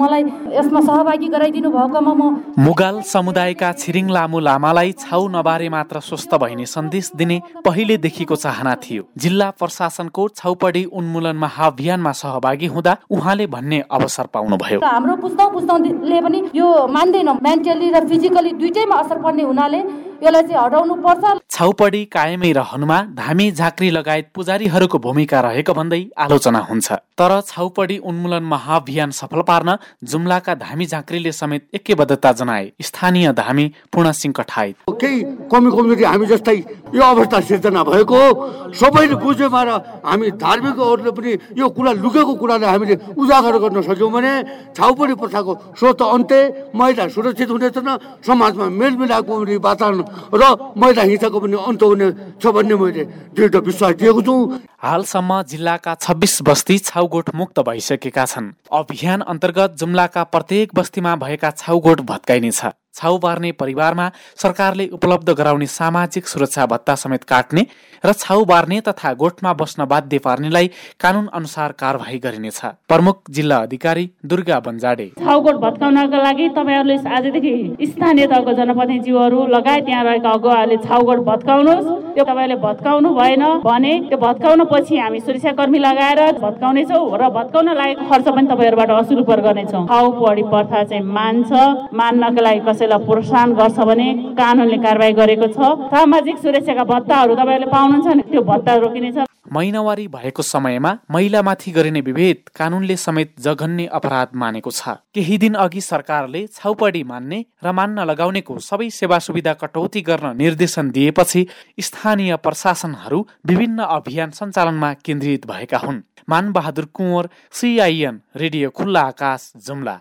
मलाई यसमा सहभागी गराइदिनु भएकोमा म मुगाल समुदायका छिरिङ लामु लामालाई छाउ नबारे मात्र स्वस्थ भइने सन्देश दिने पहिलेदेखिको चाहना थियो। जिल्ला प्रशासनको छाउपडी उन्मूलन महाअभियानमा सहभागी हुँदा उहाँले भन्ने अवसर पाउनुभयो। हाम्रो पुस्ताउ पुस्ताउले पनि यो मान्दैन मेन्टली र फिजिकली दुइटैमा असर पर्ने हुनाले यसलाई चाहिँ हटाउनु पर्छ। छाउपडी कायमै रहनुमा धामी झाँक्री लगायत पुजारीहरूको भूमिका रहेको भन्दै आलोचना हुन्छ। तर छाउपडी उन्मूलन महाअभियान सफल पार्न जुम्लाका धामी झाँक्रीले समेत एकबद्धता जनाए। स्थानीय धामी पूर्ण सिंह कठायत केही कमी कमजोरी हामी जस्तै यो अवस्था सिर्जना भएको सबैले बुझेमा र हामी धार्मिकहरूले पनि यो कुरा लुकेको कुरालाई हामीले उजागर गर्न सक्यौँ भने छाउपडी प्रथाको स्रोत अन्त्य महिला सुरक्षित हुनेछन् समाजमा मेलमिलापको वातावरण र महिला हिंसाको पनि अन्त हुने छ भन्ने मैले दृढ विश्वास दिएको छु। हालसम्म जिल्लाका छब्बिस बस्ती छाउगोठ मुक्त भइसकेका छन्। अभियान अन्तर्गत जुम्लाका प्रत्येक बस्तीमा भएका छाउगोठ भत्काइनेछ। छाउ बार्ने परिवारमा सरकारले उपलब्ध गराउने सामाजिक सुरक्षा भत्ता समेत काट्ने र छाउ बार्ने तथा गोठमा बस्न बाध्य पार्नेलाई कानुन अनुसार कारवाही गरिनेछ। प्रमुख जिल्ला अधिकारी दुर्गा बन्जाडे। छाउगोठ भत्काउनका लागि तपाईँहरूले आजदेखि स्थानीय तहको जनप्रतिनिधिहरू लगायत त्यहाँ रहेका अगुवाहरूले छाउगोठ भत्काउनुहोस्। त्यो तपाईँले भत्काउनु भएन भने त्यो भत्काउनु पछि हामी सुरक्षाकर्मी लगाएर भत्काउनेछौँ र भत्काउन लागेको खर्च पनि तपाईँहरूबाट असुल गर्नेछौँ। छाउ पढी प्रथा चाहिँ मान्छ। मान्नको लागि कसै कसैलाई प्रोत्साहन गर्छ भने कानुनले कारवाही गरेको छ। सामाजिक सुरक्षाका भत्ताहरू तपाईँहरूले पाउनुहुन्छ नि त्यो भत्ता रोकिनेछ। महिनावारी भएको समयमा महिलामाथि गरिने विभेद कानुनले समेत जघन्य अपराध मानेको छ। केही दिन अघि सरकारले छाउपडी मान्ने र मान्न लगाउनेको सबै सेवा सुविधा कटौती गर्न निर्देशन दिएपछि स्थानीय प्रशासनहरू विभिन्न अभियान सञ्चालनमा केन्द्रित भएका हुन्। मानबहादुर कुँवर सिआइएन रेडियो खुल्ला आकाश जुम्ला।